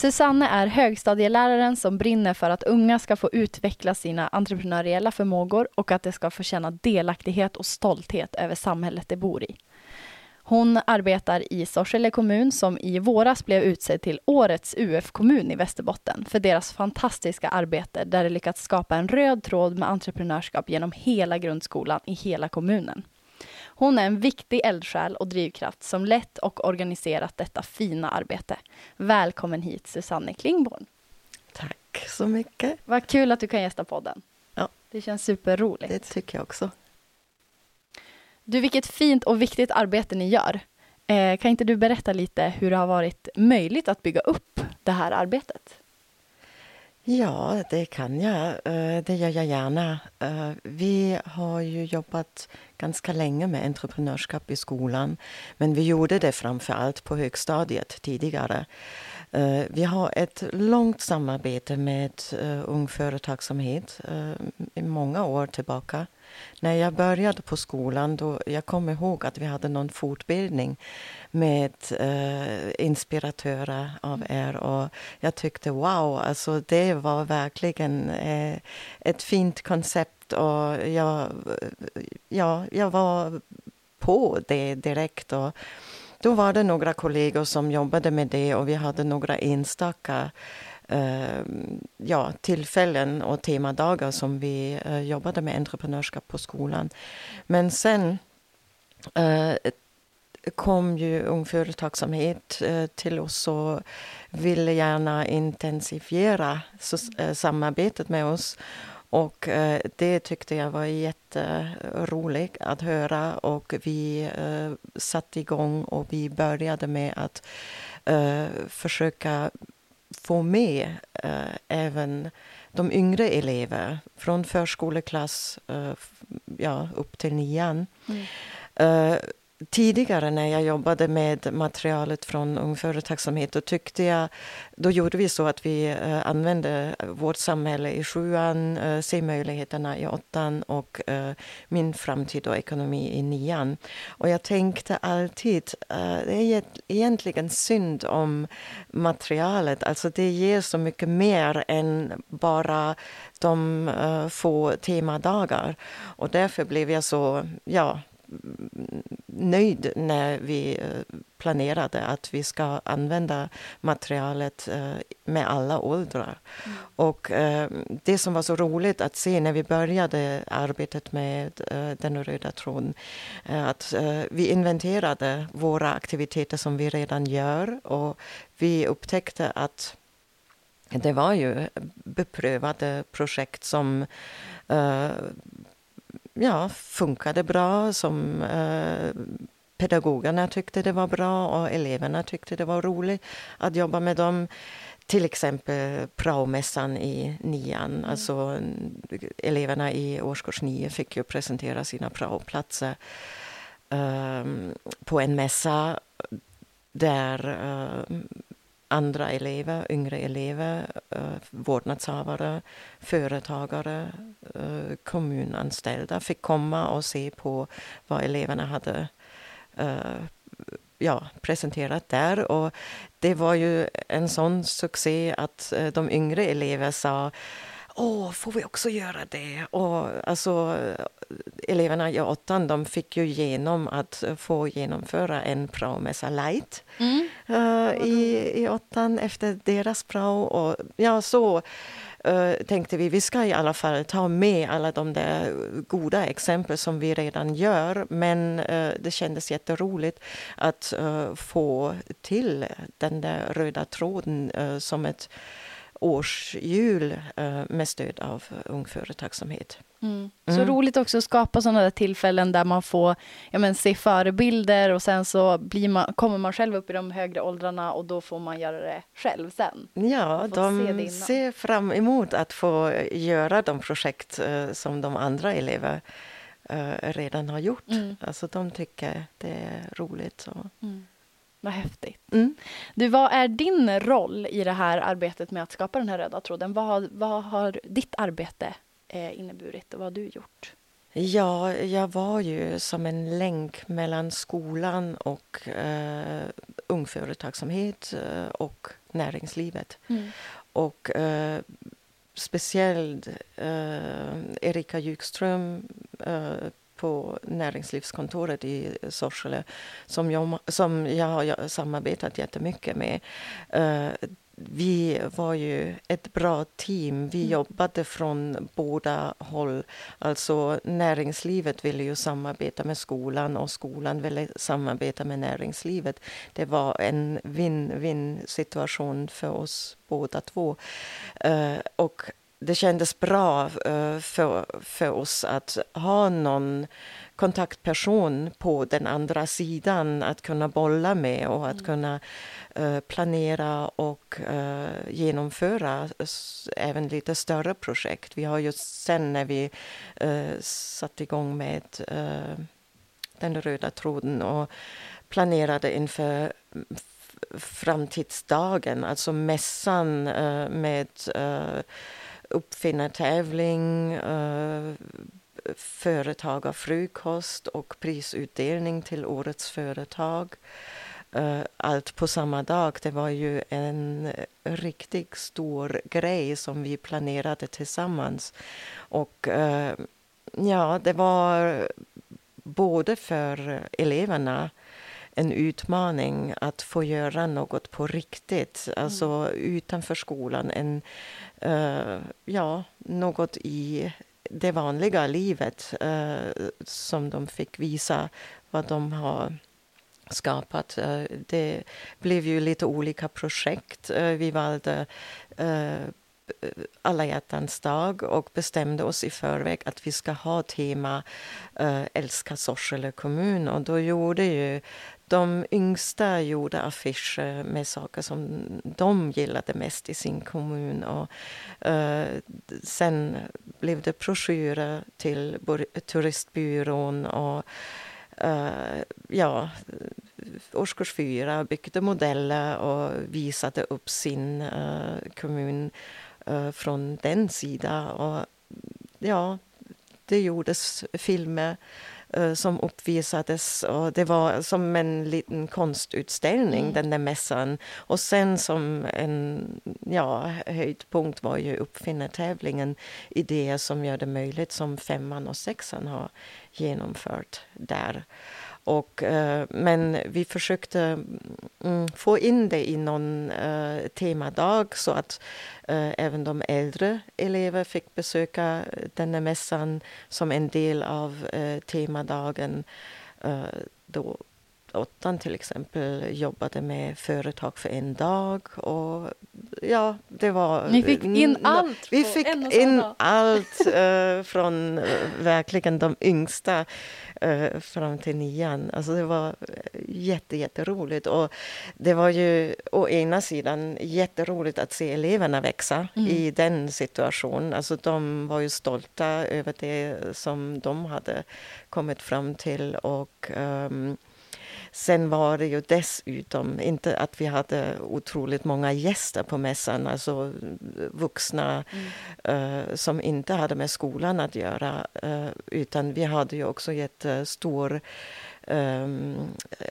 Susanne är högstadieläraren som brinner för att unga ska få utveckla sina entreprenöriella förmågor och att de ska få känna delaktighet och stolthet över samhället de bor i. Hon arbetar i Sorsele kommun som i våras blev utsedd till Årets UF-kommun i Västerbotten för deras fantastiska arbete där de lyckats skapa en röd tråd med entreprenörskap genom hela grundskolan i hela kommunen. Hon är en viktig eldsjäl och drivkraft som lett och organiserat detta fina arbete. Välkommen hit Susanne Klingborn. Tack så mycket. Vad kul att du kan gästa podden. Ja. Det känns superroligt. Det tycker jag också. Du, vilket fint och viktigt arbete ni gör. Eh, kan inte du berätta lite hur det har varit möjligt att bygga upp det här arbetet? Ja, det kan jag. Eh, det gör jag gärna. Eh, vi har ju jobbat ganska länge med entreprenörskap i skolan. Men vi gjorde det framför allt på högstadiet tidigare. Eh, vi har ett långt samarbete med eh, Ung Företagsamhet eh, i många år tillbaka. När jag började på skolan, då, jag kommer ihåg att vi hade någon fortbildning med eh, inspiratörer av er. Och jag tyckte wow, alltså det var verkligen eh, ett fint koncept. Och jag, ja, jag var på det direkt. Och då var det några kollegor som jobbade med det och vi hade några enstaka eh, ja, tillfällen och temadagar som vi eh, jobbade med entreprenörskap på skolan. Men sen eh, kom ju Ung Företagsamhet eh, till oss och ville gärna intensifiera eh, samarbetet med oss. Och eh, det tyckte jag var jätteroligt att höra och vi satte igång och vi började med att försöka få med även de yngre elever från förskoleklass ja, upp till nian. Mm tidigare när jag jobbade med materialet från Ung Företagsamhet då tyckte jag, då gjorde vi så att vi eh, använde vårt samhälle i sjuan, eh, se möjligheterna i åttan och eh, min framtid och ekonomi i nian. Och jag tänkte alltid, eh, det är egentligen synd om materialet, alltså det ger så mycket mer än bara de eh, få temadagar. Och därför blev jag så, ja, nöjd när vi eh, planerade att vi ska använda materialet eh, med alla åldrar. Mm. Och eh, det som var så roligt att se när vi började arbetet med den röda tråden, att vi inventerade våra aktiviteter som vi redan gör och vi upptäckte att det var ju beprövade projekt som ja, funkade bra, som eh, pedagogerna tyckte det var bra och eleverna tyckte det var roligt att jobba med dem. Till exempel praomässan i nian. Mm. Alltså, eleverna i årskurs nio fick ju presentera sina praoplatser um, på en mässa där uh, andra elever, yngre elever, eh, vårdnadshavare, företagare, eh, kommunanställda fick komma och se på vad eleverna hade eh, ja, presenterat där. Och det var ju en sån succé att eh, de yngre eleverna sa Åh, får vi också göra det? Och alltså, eleverna i åttan de fick ju genom att få genomföra en praomässa light mm. uh, i, i åttan efter deras prao. Och ja, så uh, tänkte vi vi ska i alla fall ta med alla de där goda exempel som vi redan gör. Men uh, det kändes jätteroligt att få till den där röda tråden som ett årsjul uh, med stöd av Ung Företagsamhet. Mm. Så mm. roligt också att skapa sådana där tillfällen där man får ja, men, se förebilder och sen så blir man, kommer man själv upp i de högre åldrarna och då får man göra det själv sen. Ja, de se ser fram emot att få göra de projekt uh, som de andra elever uh, redan har gjort. Mm. Alltså de tycker det är roligt. Så. Mm. Vad häftigt. Mm. Du, vad är din roll i det här arbetet med att skapa den här röda tråden? Vad har, vad har ditt arbete eh, inneburit och vad har du gjort? Ja, jag var ju som en länk mellan skolan och eh, ung företagsamhet eh, och näringslivet. Mm. Och eh, speciellt eh, Erika Ljungström eh, på näringslivskontoret i Sorsele som jag, som jag har samarbetat jättemycket med. Uh, vi var ju ett bra team. Vi mm. jobbade från båda håll. Alltså näringslivet ville ju samarbeta med skolan och skolan ville samarbeta med näringslivet. Det var en win-win situation för oss båda två. Uh, och det kändes bra uh, för, för oss att ha någon kontaktperson på den andra sidan att kunna bolla med och att mm. kunna uh, planera och uh, genomföra även lite större projekt. Vi har ju sen när vi satt igång med den röda tråden och planerade inför framtidsdagen, alltså mässan med uppfinnartävling, eh, uh, företagarfrukost och prisutdelning till årets företag. Eh, allt på samma dag. Det var ju en riktigt stor grej som vi planerade tillsammans. Och eh, ja, det var både för eleverna en utmaning att få göra något på riktigt, alltså mm. utanför skolan. En, uh, ja, något i det vanliga livet uh, som de fick visa vad de har skapat. Uh, det blev ju lite olika projekt. vi valde alla hjärtans dag och bestämde oss i förväg att vi ska ha tema äh, Älska Sorsele kommun. Och då gjorde ju de yngsta gjorde affischer med saker som de gillade mest i sin kommun. Och, eh, sen blev det broschyrer till turistbyrån och eh, ja, årskurs fyra byggde modeller och visade upp sin eh, kommun eh, från den sidan. Och, ja, det gjordes filmer som uppvisades. Och det var som en liten konstutställning, mm. den där mässan. Och sen som en ja, höjdpunkt var ju uppfinnartävlingen, idéer som gör det möjligt, som femman och sexan har genomfört där. Och, eh, men vi försökte mm, få in det i någon eh, temadag så att eh, även de äldre elever fick besöka den här mässan som en del av eh, temadagen. Eh, då åttan till exempel jobbade med företag för en dag. Och ja, det var... Ni fick in allt? Vi fick in allt uh, från uh, verkligen de yngsta uh, fram till nian. Alltså det var jätte, jätteroligt. Och det var ju å ena sidan jätteroligt att se eleverna växa mm. i den situationen. Alltså de var ju stolta över det som de hade kommit fram till. och um, Sen var det ju dessutom inte att vi hade otroligt många gäster på mässan, alltså vuxna mm. uh, som inte hade med skolan att göra. Uh, utan vi hade ju också jättestor um,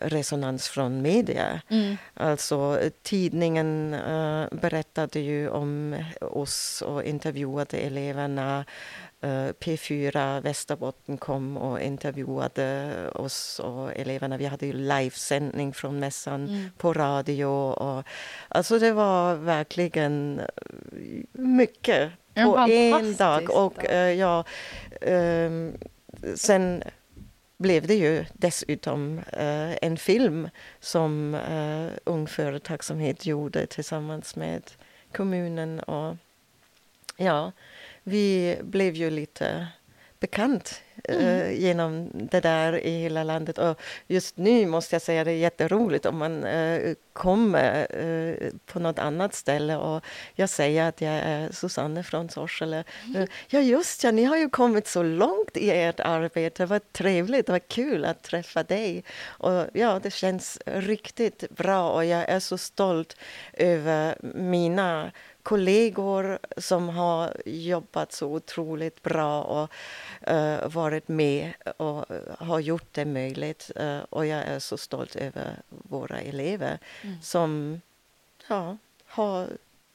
resonans från media. Mm. Alltså tidningen uh, berättade ju om oss och intervjuade eleverna. Eh, P4 Västerbotten kom och intervjuade oss och eleverna. Vi hade ju livesändning från mässan mm. på radio. Och, alltså det var verkligen mycket på en dag. Och uh, ja, um, sen blev det ju dessutom en film som Ung Företagsamhet gjorde tillsammans med kommunen. Och ja, vi blev ju lite bekant mm. eh, genom det där i hela landet. Och just nu måste jag säga det är jätteroligt om man eh, kommer eh, på något annat ställe och jag säger att jag är Susanne från Sorsele. Mm. Ja, just ja, ni har ju kommit så långt i ert arbete. Vad trevligt, vad kul att träffa dig. Och ja, det känns riktigt bra och jag är så stolt över mina kollegor som har jobbat så otroligt bra och uh, varit med och har gjort det möjligt. Uh, och jag är så stolt över våra elever mm. som ja, har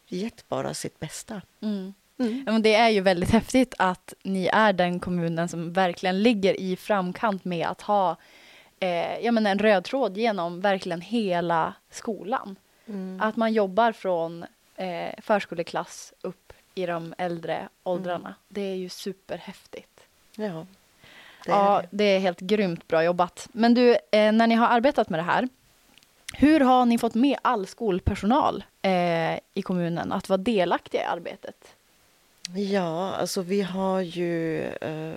gett bara sitt bästa. Mm. Mm. Det är ju väldigt häftigt att ni är den kommunen som verkligen ligger i framkant med att ha eh, ja, men en röd tråd genom verkligen hela skolan. Mm. Att man jobbar från eh, förskoleklass upp i de äldre åldrarna. Mm. Det är ju superhäftigt. Ja, det är, ja, det är helt grymt bra jobbat. Men du, eh, när ni har arbetat med det här, hur har ni fått med all skolpersonal eh, i kommunen att vara delaktiga i arbetet? Ja, alltså vi har ju eh,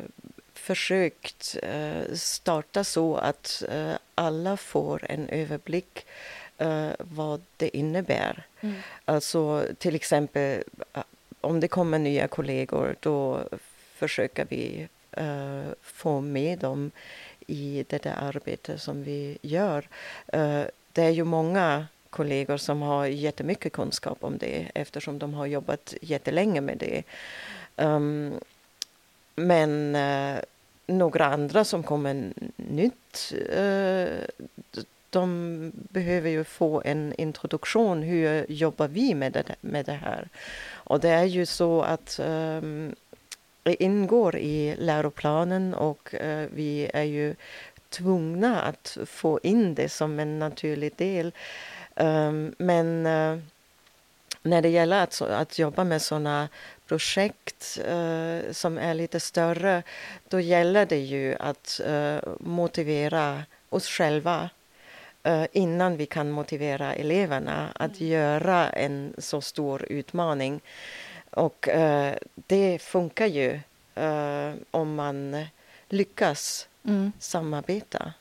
försökt eh, starta så att eh, alla får en överblick uh, vad det innebär. Mm. Alltså till exempel eh, om det kommer nya kollegor då försöker vi uh, få med dem i det där arbetet som vi gör. Uh, det är ju många kollegor som har jättemycket kunskap om det eftersom de har jobbat jättelänge med det. Um, men uh, några andra som kommer nytt uh, de behöver ju få en introduktion. Hur jobbar vi med det, med det här? Och det är ju så att um, det ingår i läroplanen och uh, vi är ju tvungna att få in det som en naturlig del. Um, men uh, när det gäller att, att jobba med sådana projekt uh, som är lite större, då gäller det ju att uh, motivera oss själva innan vi kan motivera eleverna att mm. göra en så stor utmaning. Och uh, det funkar ju uh, om man lyckas mm. samarbeta.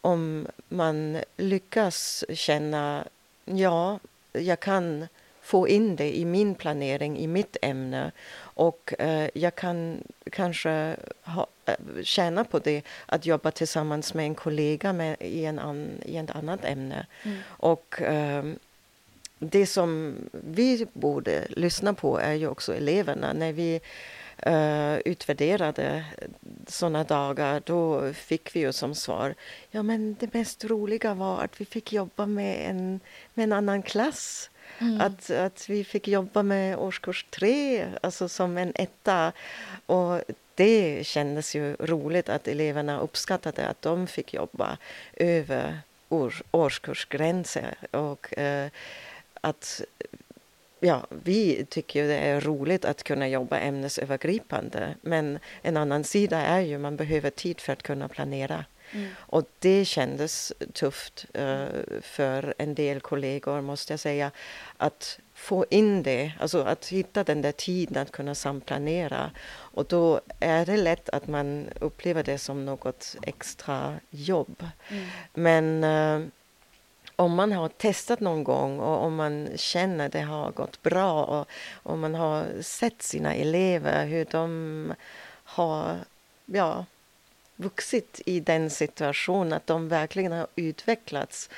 Om man lyckas känna, ja, jag kan få in det i min planering, i mitt ämne. Och eh, jag kan kanske ha, eh, tjäna på det att jobba tillsammans med en kollega med, i, en an, i ett annat ämne. Mm. Och eh, det som vi borde lyssna på är ju också eleverna. När vi uh, utvärderade sådana dagar, då fick vi ju som svar ja men det mest roliga var att vi fick jobba med en, med en annan klass. Mm. Att, att vi fick jobba med årskurs tre, alltså som en etta. Och det kändes ju roligt att eleverna uppskattade att de fick jobba över år, årskursgränser. Och eh, att ja, vi tycker det är roligt att kunna jobba ämnesövergripande. Men en annan sida är ju att man behöver tid för att kunna planera. Mm. Och det kändes tufft uh, för en del kollegor, måste jag säga, att få in det, alltså att hitta den där tiden att kunna samplanera. Och då är det lätt att man upplever det som något extra jobb. Mm. Men uh, om man har testat någon gång och om man känner det har gått bra och om man har sett sina elever, hur de har ja, vuxit i den situationen, att de verkligen har utvecklats,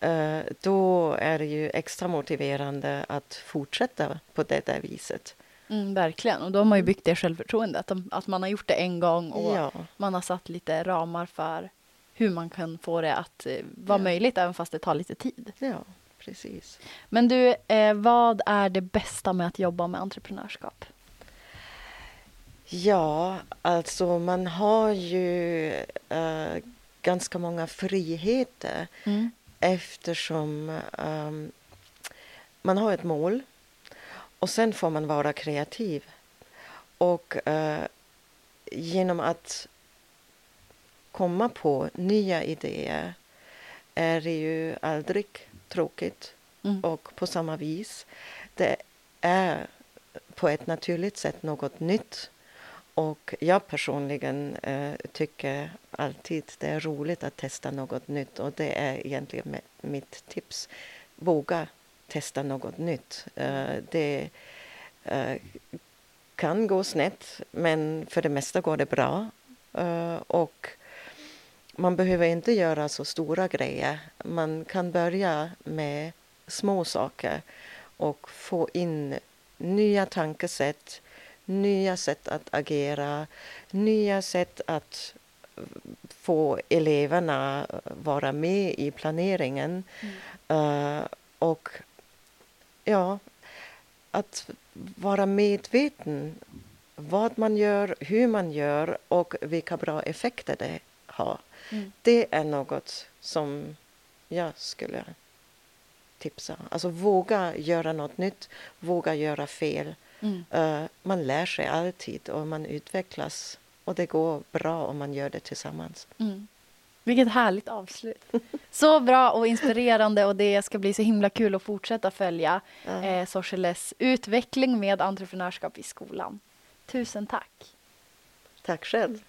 eh, då är det ju extra motiverande att fortsätta på det där viset. Mm, verkligen, och då har man ju byggt det självförtroendet, att man har gjort det en gång och ja. man har satt lite ramar för hur man kan få det att eh, vara ja. möjligt, även fast det tar lite tid. Ja, precis. Men du, eh, vad är det bästa med att jobba med entreprenörskap? Ja, alltså man har ju äh, ganska många friheter mm. eftersom ähm, man har ett mål och sen får man vara kreativ. Och äh, genom att komma på nya idéer är det ju aldrig tråkigt. Mm. Och på samma vis, det är på ett naturligt sätt något nytt. Och jag personligen eh, tycker alltid det är roligt att testa något nytt och det är egentligen mitt tips. Våga testa något nytt. Eh, det eh, kan gå snett men för det mesta går det bra. Eh, och man behöver inte göra så stora grejer. Man kan börja med små saker och få in nya tankesätt, nya sätt att agera, nya sätt att få eleverna vara med i planeringen. Mm. Uh, och ja, att vara medveten vad man gör, hur man gör och vilka bra effekter det har. Mm. Det är något som jag skulle tipsa. Alltså våga göra något nytt, våga göra fel. Mm. Uh, man lär sig alltid och man utvecklas och det går bra om man gör det tillsammans. Mm. Vilket härligt avslut. Så bra och inspirerande och det ska bli så himla kul att fortsätta följa ja. eh, Sorseles utveckling med entreprenörskap i skolan. Tusen tack. Tack själv.